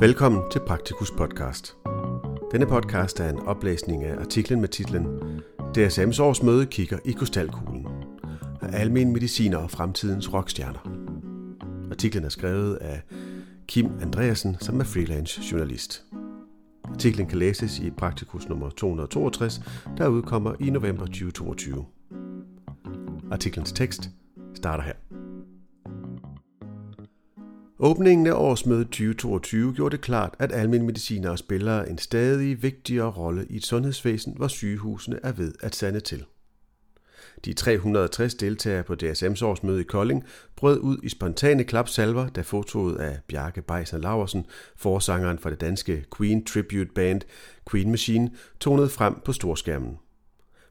Velkommen til Praktikus podcast. Denne podcast er en oplæsning af artiklen med titlen DSM's årsmøde kigger i krystalkuglen af almen mediciner og fremtidens rockstjerner. Artiklen er skrevet af Kim Andreasen, som er freelance journalist. Artiklen kan læses i Praktikus nummer 262, der udkommer i november 2022. Artiklens tekst starter her. Åbningen af årsmødet 2022 gjorde det klart, at almindelige medicinere spiller en stadig vigtigere rolle i et sundhedsvæsen, hvor sygehusene er ved at sande til. De 360 deltagere på DSM's årsmøde i Kolding brød ud i spontane klapsalver, da fotoet af Bjarke Beisner Laversen, forsangeren for det danske Queen Tribute Band Queen Machine, tonede frem på storskærmen.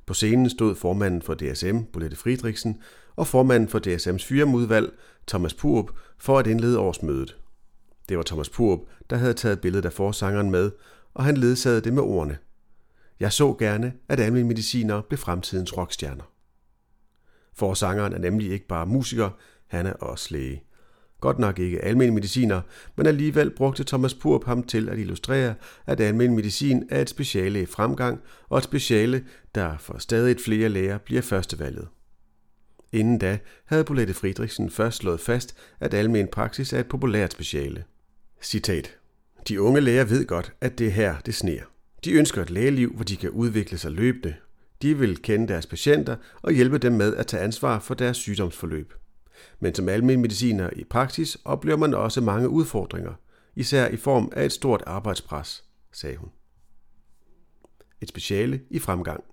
På scenen stod formanden for DSM, Bolette Friedrichsen, og formanden for DSM's fyremudvalg, Thomas Purup, for at indlede årsmødet. Det var Thomas Purup, der havde taget billedet af forsangeren med, og han ledsagede det med ordene. Jeg så gerne, at almindelige mediciner blev fremtidens rockstjerner. Forsangeren er nemlig ikke bare musiker, han er også læge. Godt nok ikke almindelig mediciner, men alligevel brugte Thomas Purup ham til at illustrere, at almindelig medicin er et speciale i fremgang, og et speciale, der for stadig flere læger bliver førstevalget. Inden da havde Bolette Friedrichsen først slået fast, at almen praksis er et populært speciale. Citat. De unge læger ved godt, at det er her, det sner. De ønsker et lægeliv, hvor de kan udvikle sig løbende. De vil kende deres patienter og hjælpe dem med at tage ansvar for deres sygdomsforløb. Men som almen mediciner i praksis oplever man også mange udfordringer, især i form af et stort arbejdspres, sagde hun. Et speciale i fremgang.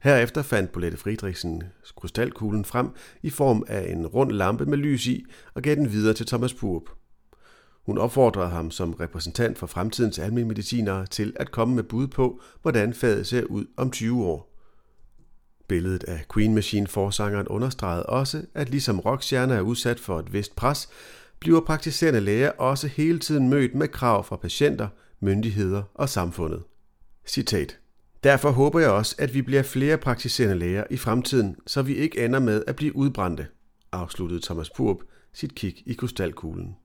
Herefter fandt Bolette Friedrichsen krystalkuglen frem i form af en rund lampe med lys i og gav den videre til Thomas Purup. Hun opfordrede ham som repræsentant for fremtidens almindelige medicinere til at komme med bud på, hvordan faget ser ud om 20 år. Billedet af Queen Machine forsangeren understregede også, at ligesom rockstjerner er udsat for et vist pres, bliver praktiserende læger også hele tiden mødt med krav fra patienter, myndigheder og samfundet. Citat. Derfor håber jeg også, at vi bliver flere praktiserende læger i fremtiden, så vi ikke ender med at blive udbrændte, afsluttede Thomas Purp sit kig i krystalkuglen.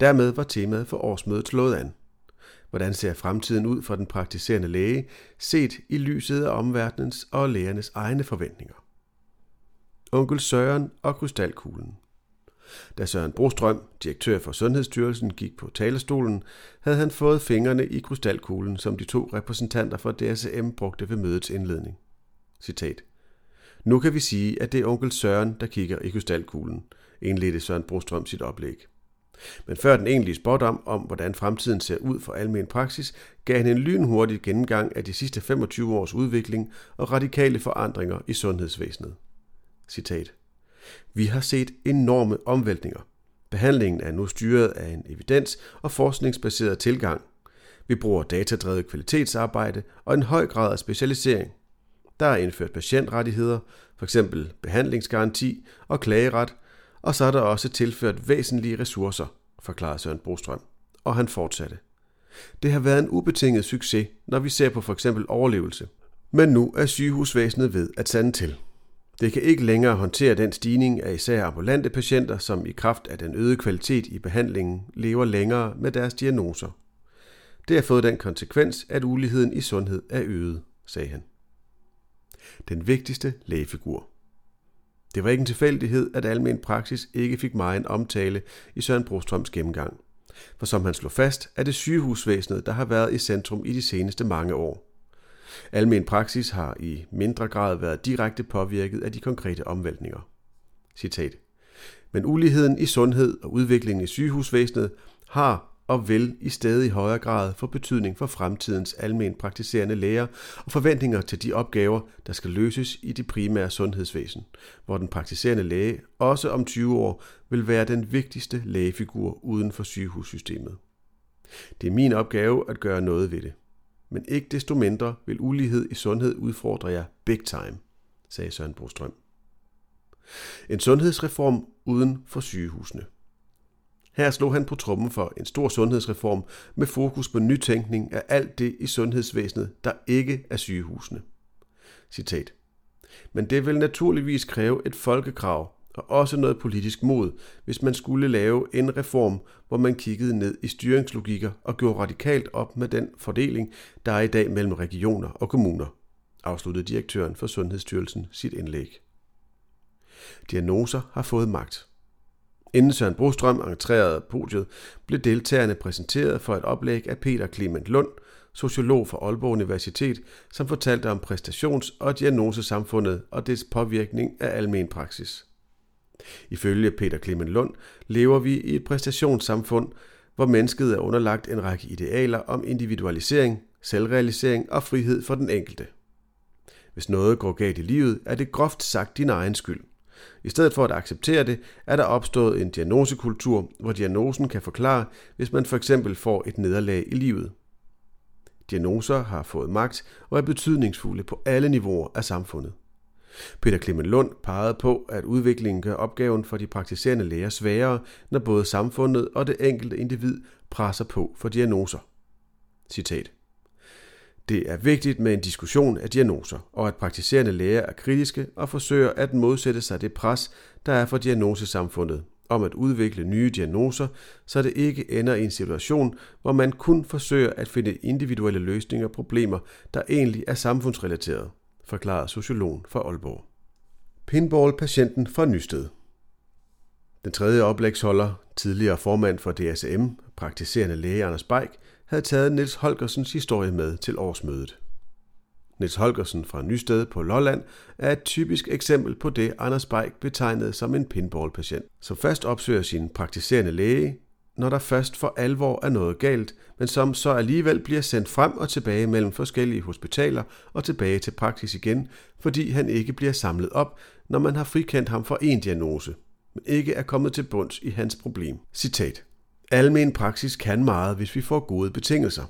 Dermed var temaet for årsmødet slået an. Hvordan ser fremtiden ud for den praktiserende læge, set i lyset af omverdenens og lægernes egne forventninger? Onkel Søren og krystalkuglen. Da Søren Brostrøm, direktør for Sundhedsstyrelsen, gik på talerstolen, havde han fået fingrene i krystalkuglen, som de to repræsentanter for DSM brugte ved mødets indledning. Citat. Nu kan vi sige, at det er onkel Søren, der kigger i krystalkuglen, indledte Søren Brostrøm sit oplæg. Men før den egentlige spådom om, hvordan fremtiden ser ud for almen praksis, gav han en lynhurtig gennemgang af de sidste 25 års udvikling og radikale forandringer i sundhedsvæsenet. Citat. Vi har set enorme omvæltninger. Behandlingen er nu styret af en evidens- og forskningsbaseret tilgang. Vi bruger datadrevet kvalitetsarbejde og en høj grad af specialisering. Der er indført patientrettigheder, f.eks. behandlingsgaranti og klageret, og så er der også tilført væsentlige ressourcer, forklarede Søren Brostrøm. Og han fortsatte. Det har været en ubetinget succes, når vi ser på for eksempel overlevelse. Men nu er sygehusvæsenet ved at sande til. Det kan ikke længere håndtere den stigning af især ambulante patienter, som i kraft af den øgede kvalitet i behandlingen lever længere med deres diagnoser. Det har fået den konsekvens, at uligheden i sundhed er øget, sagde han. Den vigtigste lægefigur. Det var ikke en tilfældighed, at almen praksis ikke fik meget en omtale i Søren Brostrøms gennemgang. For som han slog fast, er det sygehusvæsenet, der har været i centrum i de seneste mange år. Almen praksis har i mindre grad været direkte påvirket af de konkrete omvæltninger. Citat. Men uligheden i sundhed og udviklingen i sygehusvæsenet har og vil i stadig højere grad få betydning for fremtidens almen praktiserende læger og forventninger til de opgaver, der skal løses i det primære sundhedsvæsen, hvor den praktiserende læge også om 20 år vil være den vigtigste lægefigur uden for sygehussystemet. Det er min opgave at gøre noget ved det men ikke desto mindre vil ulighed i sundhed udfordre jer big time, sagde Søren Brostrøm. En sundhedsreform uden for sygehusene. Her slog han på trummen for en stor sundhedsreform med fokus på nytænkning af alt det i sundhedsvæsenet, der ikke er sygehusene. Citat. Men det vil naturligvis kræve et folkekrav og også noget politisk mod, hvis man skulle lave en reform, hvor man kiggede ned i styringslogikker og gjorde radikalt op med den fordeling, der er i dag mellem regioner og kommuner, afsluttede direktøren for Sundhedsstyrelsen sit indlæg. Diagnoser har fået magt. Inden Søren Brostrøm entrerede podiet, blev deltagerne præsenteret for et oplæg af Peter Clement Lund, sociolog fra Aalborg Universitet, som fortalte om præstations- og diagnosesamfundet og dets påvirkning af almen praksis. Ifølge Peter Clement Lund lever vi i et præstationssamfund, hvor mennesket er underlagt en række idealer om individualisering, selvrealisering og frihed for den enkelte. Hvis noget går galt i livet, er det groft sagt din egen skyld. I stedet for at acceptere det, er der opstået en diagnosekultur, hvor diagnosen kan forklare, hvis man for eksempel får et nederlag i livet. Diagnoser har fået magt og er betydningsfulde på alle niveauer af samfundet. Peter Clement Lund pegede på, at udviklingen gør opgaven for de praktiserende læger sværere, når både samfundet og det enkelte individ presser på for diagnoser. Citat. Det er vigtigt med en diskussion af diagnoser, og at praktiserende læger er kritiske og forsøger at modsætte sig det pres, der er for diagnosesamfundet, om at udvikle nye diagnoser, så det ikke ender i en situation, hvor man kun forsøger at finde individuelle løsninger på problemer, der egentlig er samfundsrelaterede, forklarer sociologen fra Aalborg. Pinball-patienten fra Nysted. Den tredje oplægsholder, tidligere formand for DSM, praktiserende læge Anders Beik, havde taget Niels Holgersens historie med til årsmødet. Niels Holgersen fra Nysted på Lolland er et typisk eksempel på det, Anders Beik betegnede som en pinballpatient, som først opsøger sin praktiserende læge, når der først for alvor er noget galt, men som så alligevel bliver sendt frem og tilbage mellem forskellige hospitaler og tilbage til praksis igen, fordi han ikke bliver samlet op, når man har frikendt ham for en diagnose, men ikke er kommet til bunds i hans problem. Citat. Almen praksis kan meget, hvis vi får gode betingelser.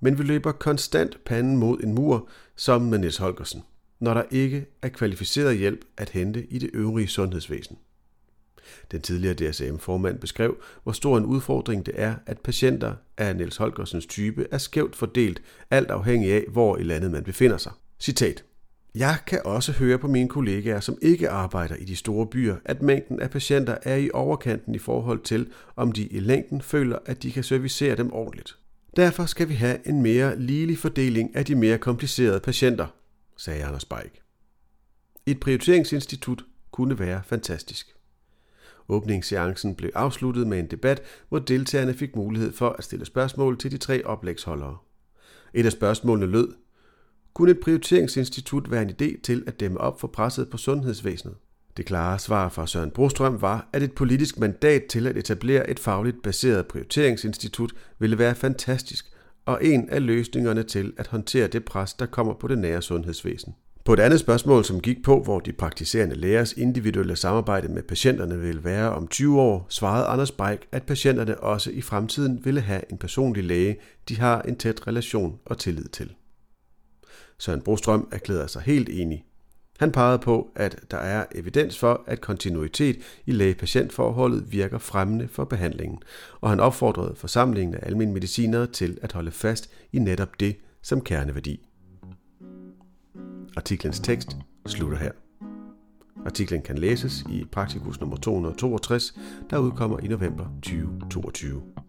Men vi løber konstant panden mod en mur, som med Niels Holgersen, når der ikke er kvalificeret hjælp at hente i det øvrige sundhedsvæsen. Den tidligere DSM-formand beskrev, hvor stor en udfordring det er, at patienter af Niels Holgersens type er skævt fordelt, alt afhængig af, hvor i landet man befinder sig. Citat. Jeg kan også høre på mine kollegaer, som ikke arbejder i de store byer, at mængden af patienter er i overkanten i forhold til, om de i længden føler, at de kan servicere dem ordentligt. Derfor skal vi have en mere ligelig fordeling af de mere komplicerede patienter, sagde Anders Beik. Et prioriteringsinstitut kunne være fantastisk. Åbningsseancen blev afsluttet med en debat, hvor deltagerne fik mulighed for at stille spørgsmål til de tre oplægsholdere. Et af spørgsmålene lød, kunne et prioriteringsinstitut være en idé til at dæmme op for presset på sundhedsvæsenet? Det klare svar fra Søren Brostrøm var, at et politisk mandat til at etablere et fagligt baseret prioriteringsinstitut ville være fantastisk og en af løsningerne til at håndtere det pres, der kommer på det nære sundhedsvæsen. På et andet spørgsmål, som gik på, hvor de praktiserende lægers individuelle samarbejde med patienterne ville være om 20 år, svarede Anders Beik, at patienterne også i fremtiden ville have en personlig læge, de har en tæt relation og tillid til. Søren Brostrøm erklærede sig helt enig. Han pegede på, at der er evidens for, at kontinuitet i læge-patientforholdet virker fremmende for behandlingen, og han opfordrede forsamlingen af almindelige medicinere til at holde fast i netop det som kerneværdi. Artiklens tekst slutter her. Artiklen kan læses i Praktikus nummer 262, der udkommer i november 2022.